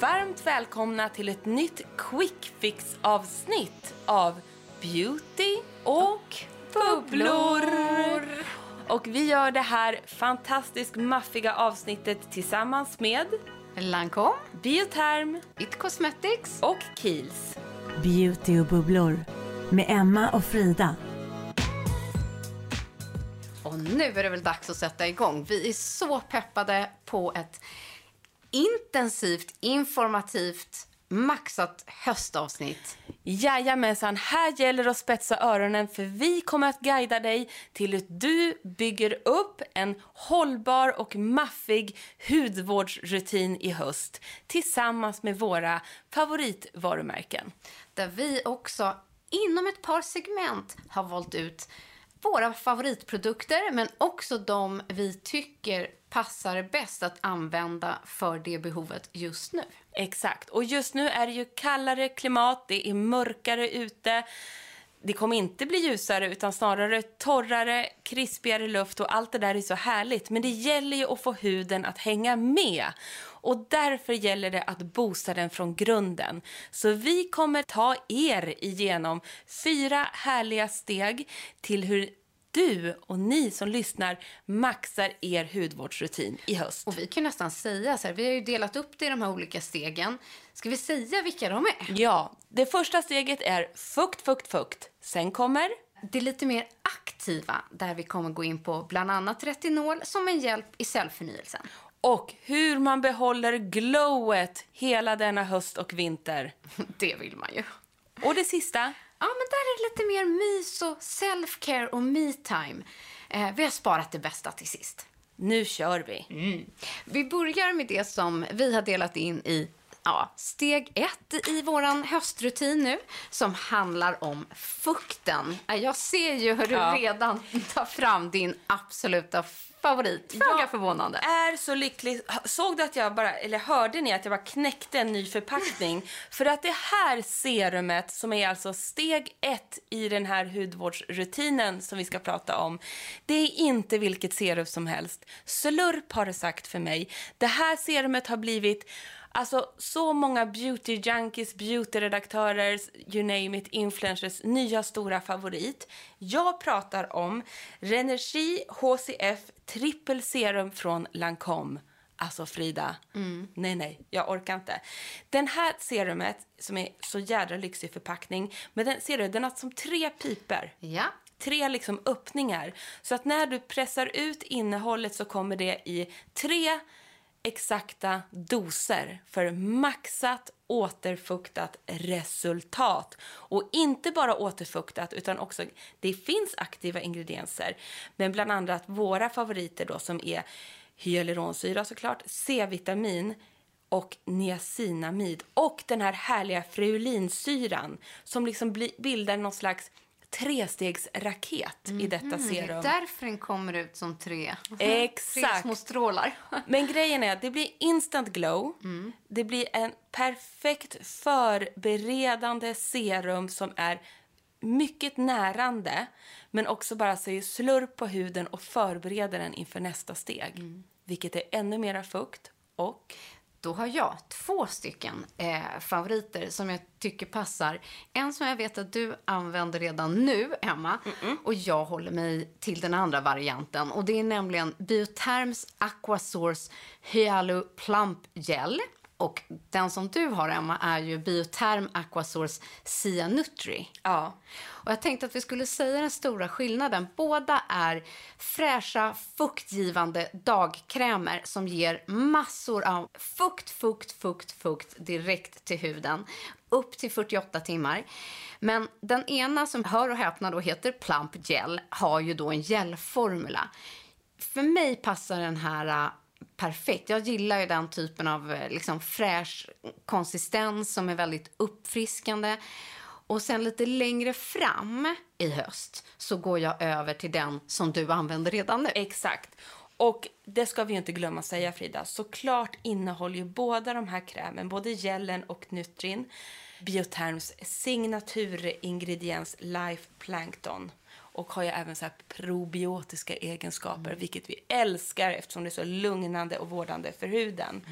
varmt välkomna till ett nytt quick fix avsnitt av Beauty och bubblor. Och vi gör det här fantastiskt maffiga avsnittet tillsammans med Lancome, Bioterm It Cosmetics och Kiehl's. Beauty och bubblor med Emma och Frida. Och nu är det väl dags att sätta igång. Vi är så peppade på ett intensivt, informativt, maxat höstavsnitt. Jajamensan, här gäller det att spetsa öronen för vi kommer att guida dig till hur du bygger upp en hållbar och maffig hudvårdsrutin i höst tillsammans med våra favoritvarumärken. Där vi också inom ett par segment har valt ut våra favoritprodukter men också de vi tycker passar bäst att använda för det behovet just nu. Exakt, och just nu är det ju kallare klimat, det är mörkare ute. Det kommer inte bli ljusare utan snarare torrare, krispigare luft och allt det där är så härligt. Men det gäller ju att få huden att hänga med. Och därför gäller det att boosta den från grunden. Så vi kommer ta er igenom fyra härliga steg till hur du och ni som lyssnar maxar er hudvårdsrutin i höst. Och vi kan nästan säga så här, vi har ju delat upp det i de här olika stegen. Ska vi säga vilka de är? Ja, det första steget är fukt, fukt, fukt. Sen kommer Det lite mer aktiva, där vi kommer gå in på bland annat retinol som en hjälp i cellförnyelsen. och hur man behåller glowet hela denna höst och vinter. Det vill man ju. Och det sista, Ja, men där är det lite mer mys och self-care och me-time. Eh, vi har sparat det bästa till sist. nu kör vi. Vi börjar med det som vi har delat in i ja, steg ett i våran höstrutin nu, som handlar om fukten. Jag ser ju hur du Ja. redan tar fram din absoluta favorit. Föga Jag förvånande. är så lycklig. Såg du att jag bara, eller hörde ni att jag bara knäckte en ny förpackning? För att det här serumet, som är alltså steg ett i den här hudvårdsrutinen som vi ska prata om, det är inte vilket serum som helst. Slurp har det sagt för mig. Det här serumet har blivit Alltså så många beauty junkies, beauty-redaktörer, you name it, influencers, nya stora favorit. Jag pratar om Renergi HCF trippel serum från Lancome. Alltså Frida, nej nej, jag orkar inte. Den här serumet, som är så jädra lyxig förpackning, men den, ser du, den har som tre piper Ja. tre liksom öppningar. Så att när du pressar ut innehållet så kommer det i tre exakta doser för maxat återfuktat resultat. Och inte bara återfuktat utan också, det finns aktiva ingredienser. Men bland annat våra favoriter då som är hyaluronsyra såklart, C-vitamin och niacinamid och den här härliga frulinsyran som liksom bildar någon slags trestegsraket i detta Det är serum. därför den kommer ut som tre, Exakt. tre små strålar. Men grejen är att det blir instant glow. Det blir en perfekt förberedande serum som är mycket närande men också bara säger slurp på huden och förbereder den inför nästa steg. Vilket är ännu mera fukt och Då har jag två stycken eh, favoriter som jag tycker passar. En som jag vet att du använder redan nu, Emma. Och jag håller mig till den andra varianten. Och det är nämligen Bioterms Aquasource Hyalo Plump Gel. Och den som du har, Emma, är ju Bioterm Aquasource Cyanutri. ja, Och jag tänkte att vi skulle säga den stora skillnaden. Båda är fräscha, fuktgivande dagkrämer som ger massor av fukt, fukt, fukt, fukt direkt till huden. Upp till 48 timmar. Men den ena som, hör och häpna, då heter Plump Gel har ju då en gelformula. För mig passar den här äh, perfekt. Jag gillar ju den typen av eh, liksom, fräsch konsistens som är väldigt uppfriskande. Och sen lite längre fram i höst så går jag över till den som du använder redan nu. exakt. Och det ska vi inte glömma säga Frida. Såklart innehåller ju båda de här krämen, både gelen och Nutrin, Bioterms signaturingrediens Life Plankton. Och har ju även så här probiotiska egenskaper, vilket vi älskar eftersom det är så lugnande och vårdande för huden.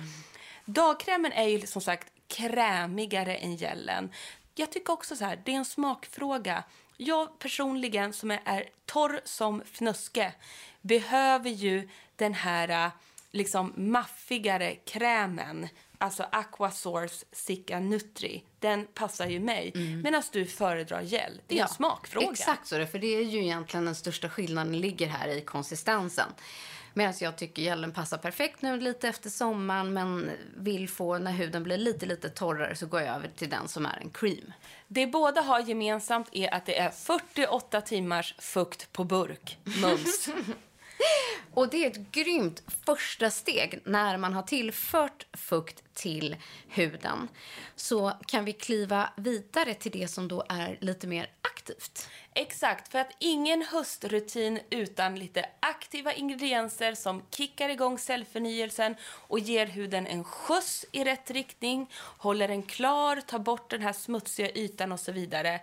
Dagkrämen är ju som sagt krämigare än gelen. Jag tycker också så här, det är en smakfråga. Jag personligen som är, torr som fnöske behöver ju den här liksom maffigare krämen. Alltså Aquasource Sicca Nutri. Den passar ju mig. Mm. Medan du föredrar gel. Det är ja, en smakfråga. Exakt så. För det är ju egentligen den största skillnaden ligger här i konsistensen. Medan jag tycker gelen passar perfekt nu lite efter sommaren men vill få, när huden blir lite, lite torrare så går jag över till den som är en cream. Det båda har gemensamt är att det är 48 timmars fukt på burk, mums. Och det är ett grymt första steg när man har tillfört fukt till huden. Så kan vi kliva vidare till det som då är lite mer aktivt. Exakt, för att ingen höstrutin utan lite aktiva ingredienser som kickar igång cellförnyelsen och ger huden en skjuts i rätt riktning, håller den klar, tar bort den här smutsiga ytan och så vidare.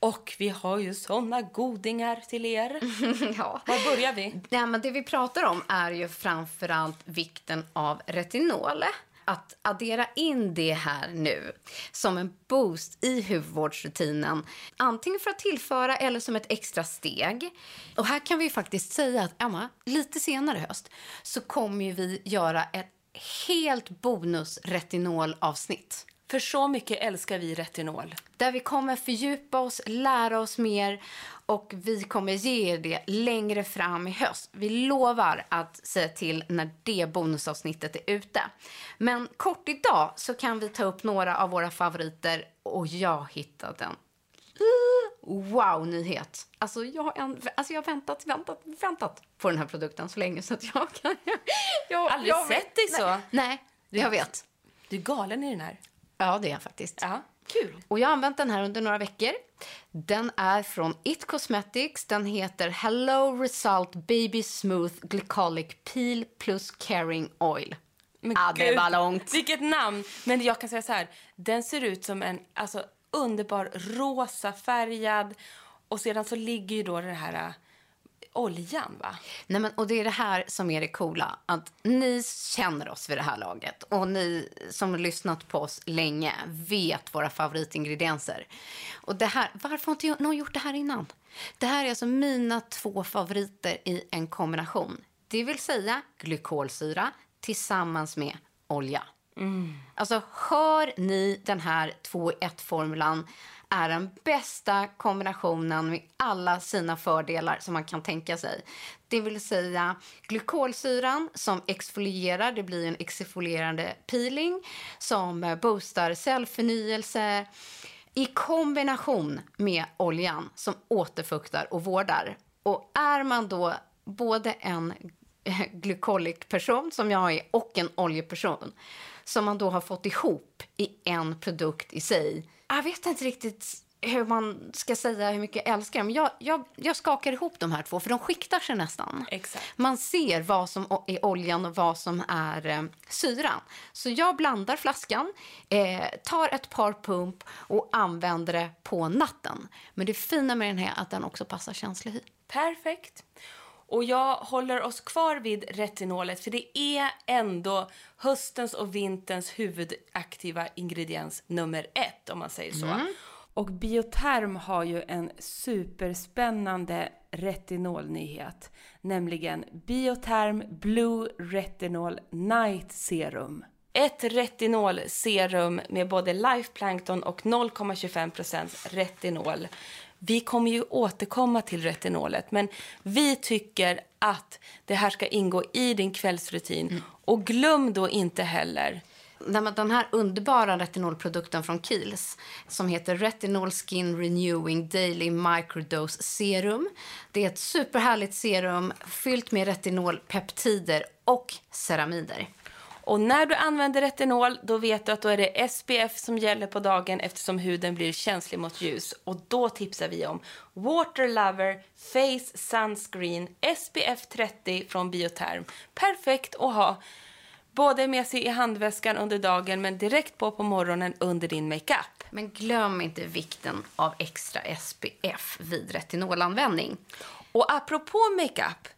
Och vi har ju såna godingar till er. ja. Var börjar vi? Ja, men det vi pratar om är ju framförallt vikten av retinol att addera in det här nu som en boost i huvudvårdsrutinen. Antingen för att tillföra eller som ett extra steg. Och här kan vi faktiskt säga att Emma, lite senare i höst så kommer vi göra ett helt bonus retinolavsnitt. För så mycket älskar vi retinol. Där vi kommer fördjupa oss, lära oss mer och vi kommer ge er det längre fram i höst. Vi lovar att säga till när det bonusavsnittet är ute. Men kort idag så kan vi ta upp några av våra favoriter och jag hittade en wow-nyhet. Alltså jag har, en, alltså jag har väntat, väntat, väntat på den här produkten så länge så att jag kan... Jag, jag aldrig jag sett dig så. Nej, nej, jag vet. Du är galen i den här. Ja, det är jag faktiskt. Ja, kul. Och jag har använt den här under några veckor. Den är från It Cosmetics. Den heter Hello Result Baby Smooth Glycolic Peel plus Caring Oil. Men ja, det var långt. Vilket namn! Men jag kan säga så här, den ser ut som en alltså, underbar rosa färgad och sedan så ligger ju då det här oljan, va? Nej, men, och det är det här som är det coola. Att ni känner oss vid det här laget. Och ni som har lyssnat på oss länge vet våra favoritingredienser. Och det här, varför har inte någon gjort det här innan? Det här är alltså mina två favoriter i en kombination. Det vill säga glykolsyra tillsammans med olja. Mm. Alltså, hör ni den här 2-1-formulan är den bästa kombinationen med alla sina fördelar som man kan tänka sig. Det vill säga glykolsyran som exfolierar, det blir en exfolierande peeling som boostar cellförnyelse i kombination med oljan som återfuktar och vårdar. Och är man då både en glykolik person som jag är och en oljeperson som man då har fått ihop i en produkt i sig jag vet inte riktigt hur man ska säga hur mycket jag älskar dem. Jag, jag, jag skakar ihop de här två, för de skiktar sig nästan. Exakt. Man ser vad som är oljan och vad som är eh, syran. Så jag blandar flaskan, eh, tar ett par pump och använder det på natten. Men det fina med den här är att den också passar känslig hy. Perfekt. Och jag håller oss kvar vid retinolet för det är ändå höstens och vinterns huvudaktiva ingrediens nummer ett om man säger så. Mm. Och Bioterm har ju en superspännande retinolnyhet, nämligen Bioterm Blue Retinol Night Serum. Ett retinolserum med både Life Plankton och 0,25% retinol vi kommer ju återkomma till retinolet, men vi tycker att det här ska ingå i din kvällsrutin. Mm. Och glöm då inte heller den här underbara retinolprodukten från Kiehl's som heter Retinol Skin Renewing Daily Microdose Serum. Det är ett superhärligt serum fyllt med retinolpeptider och ceramider. Och när du använder retinol då vet du att då är det SPF som gäller på dagen eftersom huden blir känslig mot ljus. Och då tipsar vi om Water Lover Face Sunscreen SPF 30 från Bioterm. Perfekt att ha både med sig i handväskan under dagen men direkt på på morgonen under din makeup. Men glöm inte vikten av extra SPF vid retinolanvändning. Och apropå makeup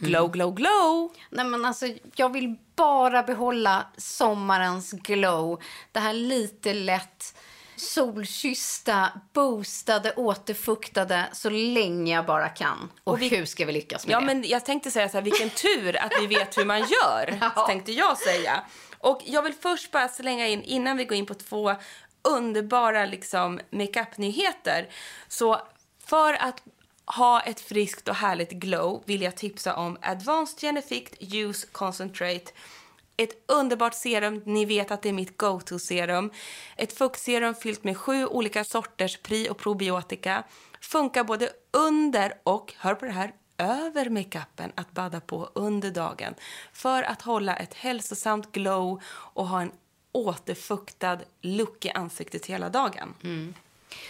Glow, glow, glow! Nej, men alltså, jag vill bara behålla sommarens glow. Det här lite lätt solkyssta, boostade, återfuktade så länge jag bara kan. Och, Och vi- hur ska vi lyckas med Ja, det? men jag tänkte säga så här, vilken tur att vi vet hur man gör, Ja. tänkte jag säga. Och jag vill först bara slänga in, innan vi går in på två underbara liksom, makeup-nyheter, så för att ha ett friskt och härligt glow vill jag tipsa om Advanced Genifict Use Concentrate. Ett underbart serum, ni vet att det är mitt go-to-serum. Ett fuktserum fyllt med sju olika sorters pri och probiotika. Funkar både under och, hör på det här, över makeupen att badda på under dagen. För att hålla ett hälsosamt glow och ha en återfuktad look i ansiktet hela dagen. Mm.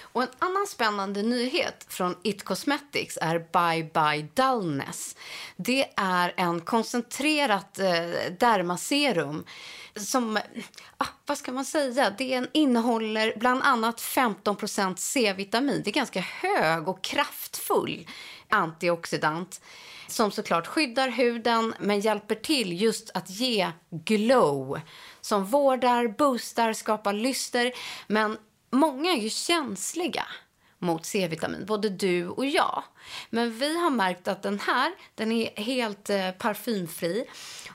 Och en annan spännande nyhet från It Cosmetics är Bye Bye Dullness. Det är en koncentrerat eh, dermaserum som, ah, vad ska man säga, det innehåller bland annat 15% C-vitamin. Det är ganska hög och kraftfull antioxidant som såklart skyddar huden men hjälper till just att ge glow som vårdar, boostar, skapar lyster. Men många är ju känsliga mot C-vitamin, både du och jag. Men vi har märkt att den här den är helt eh, parfymfri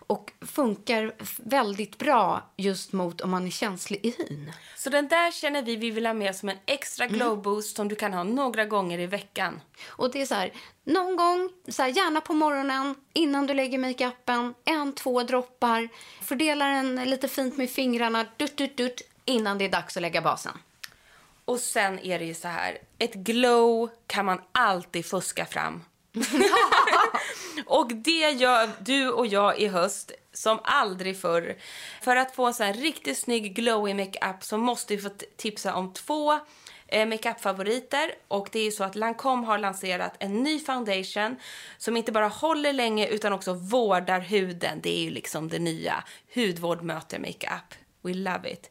och funkar väldigt bra just mot om man är känslig i hyn. Så den där känner vi vi vill ha med som en extra glow boost som du kan ha några gånger i veckan. Och det är så här, någon gång, så här, gärna på morgonen, innan du lägger makeupen, en, två droppar. Fördela den lite fint med fingrarna, dutt, dutt, dutt, innan det är dags att lägga basen. Och sen är det ju så här, ett glow kan man alltid fuska fram. och det gör du och jag i höst som aldrig förr. För att få en sån här riktigt snygg glowy makeup så måste vi få tipsa om två eh, makeup-favoriter. Och det är ju så att Lancome har lanserat en ny foundation som inte bara håller länge utan också vårdar huden. Det är ju liksom det nya. Hudvård möter makeup. We love it.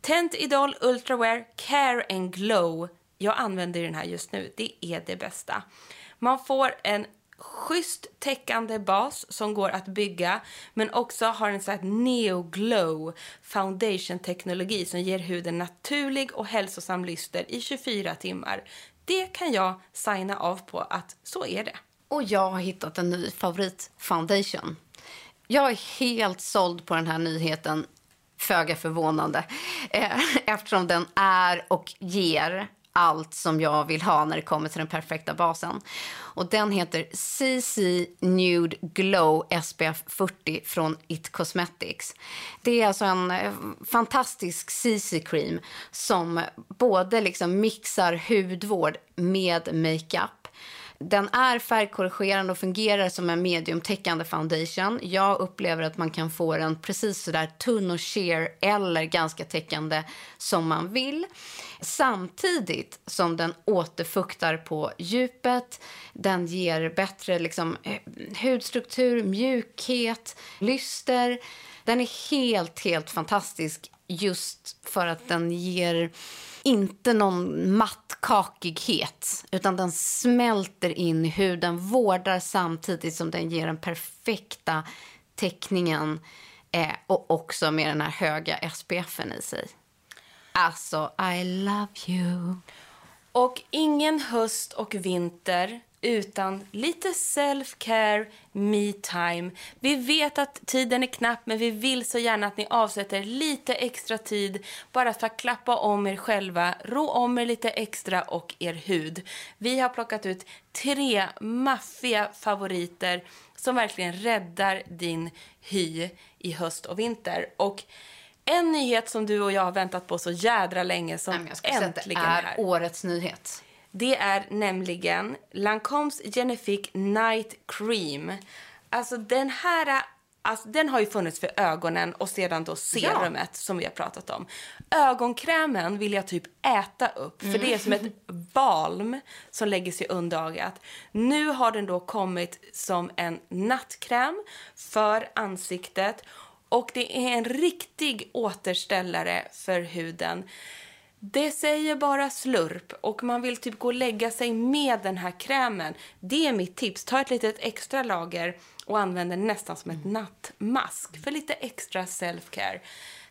Tent Idol Ultrawear Care and Glow. Jag använder den här just nu. Det är det bästa. Man får en schysst täckande bas som går att bygga men också har en sån här neo glow foundation teknologi som ger huden naturlig och hälsosam lyster i 24 timmar. Det kan jag signa av på att så är det. Och jag har hittat en ny favorit foundation. Jag är helt såld på den här nyheten, föga förvånande. Eh, eftersom den är och ger allt som jag vill ha när det kommer till den perfekta basen. Och Den heter CC Nude Glow SPF 40 från It Cosmetics. Det är alltså en eh, fantastisk CC-cream som både liksom mixar hudvård med makeup den är färgkorrigerande och fungerar som en mediumtäckande foundation. Jag upplever att man kan få den precis så där tunn och sheer eller ganska täckande som man vill. Samtidigt som den återfuktar på djupet. Den ger bättre liksom, eh, hudstruktur, mjukhet, lyster. Den är helt, helt fantastisk just för att den ger inte någon matt kakighet utan den smälter in i huden, vårdar samtidigt som den ger den perfekta täckningen eh, och också med den här höga SPFen i sig. Alltså, I love you. Och ingen höst och vinter utan lite self-care, me-time. Vi vet att tiden är knapp, men vi vill så gärna att ni avsätter lite extra tid bara för att klappa om er själva, rå om er lite extra och er hud. Vi har plockat ut tre maffiga favoriter som verkligen räddar din hy i höst och vinter. Och en nyhet som du och jag har väntat på så jädra länge som Nej, jag skulle säga att det äntligen är här. årets nyhet. Det är nämligen Lancomes Genifique Night Cream. Alltså den här... Alltså, den har ju funnits för ögonen och sedan då serumet som vi har pratat om. Ögonkrämen vill jag typ äta upp för det är som ett balm som lägger sig under ögat. Nu har den då kommit som en nattkräm för ansiktet och det är en riktig återställare för huden. Det säger bara slurp och man vill typ gå och lägga sig med den här krämen. Det är mitt tips. Ta ett litet extra lager och använd den nästan som ett nattmask för lite extra self-care.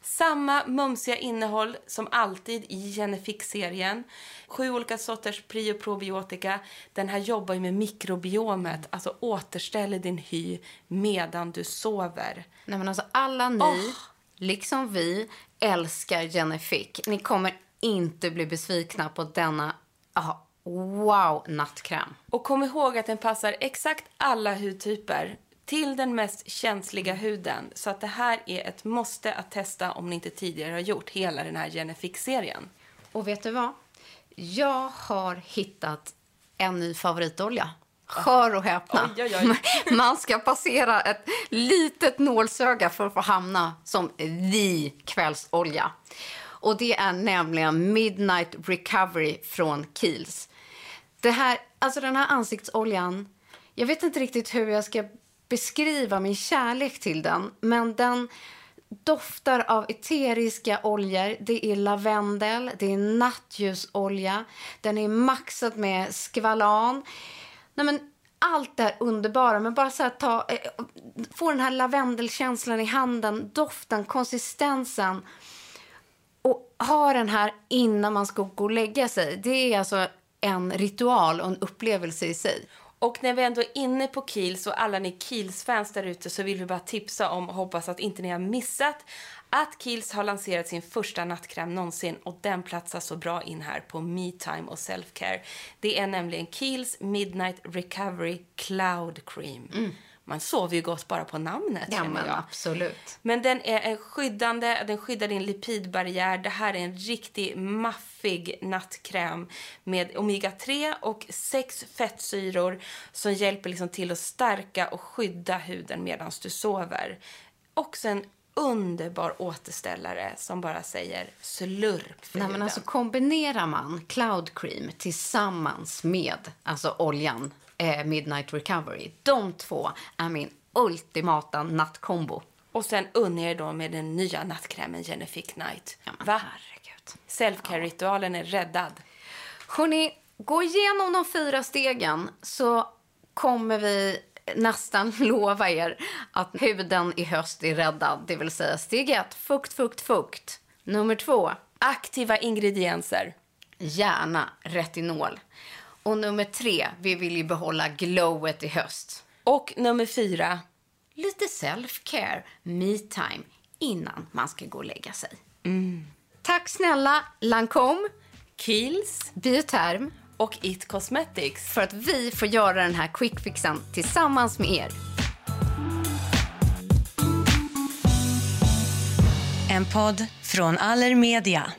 Samma mumsiga innehåll som alltid i Genefix-serien. Sju olika sorters prio probiotika. Den här jobbar ju med mikrobiomet, alltså återställer din hy medan du sover. Nej, men alltså, alla ni, liksom vi, älskar Genefic. Ni kommer inte bli besvikna på denna aha, wow nattkräm. Och kom ihåg att den passar exakt alla hudtyper till den mest känsliga huden. Så att det här är ett måste att testa om ni inte tidigare har gjort hela den här Genefix-serien. Och vet du vad? Jag har hittat en ny favoritolja. Hör och häpna. Oj, oj, oj. Man ska passera ett litet nålsöga för att få hamna som the kvällsolja. Och det är nämligen Midnight Recovery från Kiehl's. Det här, alltså den här ansiktsoljan, jag vet inte riktigt hur jag ska beskriva min kärlek till den, men den doftar av eteriska oljor. Det är lavendel, det är nattljusolja, den är maxad med skvalan. Nej, men allt det här underbara, men bara så här, ta, eh, få den här lavendelkänslan i handen, doften, konsistensen och ha den här innan man ska gå och lägga sig. Det är alltså en ritual och en upplevelse i sig. Och när vi ändå är inne på Kiels och alla ni Kiels-fans där ute så vill vi bara tipsa om, och hoppas att inte ni har missat, att Kiels har lanserat sin första nattkräm någonsin och den platsar så bra in här på Me Time och Self Care. Det är nämligen Kiels Midnight Recovery Cloud Cream. Man sover ju gott bara på namnet Ja, men absolut. Men den är en skyddande, den skyddar din lipidbarriär. Det här är en riktig maffig nattkräm med omega-3 och sex fettsyror som hjälper liksom till att stärka och skydda huden medan du sover. Också en underbar återställare som bara säger slurp för Nej, men alltså, kombinerar man Cloud Cream tillsammans med alltså, oljan eh, Midnight Recovery, de två är min ultimata nattkombo. Och sen unna er då med den nya nattkrämen Genific Night. Ja, men Va? herregud. Selfcare-ritualen är räddad. Hörrni, gå igenom de fyra stegen så kommer vi nästan lova er att huden i höst är räddad. Det vill säga steg ett, fukt, fukt, fukt. Nummer två, Aktiva ingredienser. gärna retinol. Och nummer tre, vi vill ju behålla glowet i höst. Och nummer fyra, Lite self-care, me-time, innan man ska gå och lägga sig. Tack snälla Lancome, Kiehl's Bioterm, och It Cosmetics. för att vi får göra den här quickfixen tillsammans med er. En podd från Allermedia.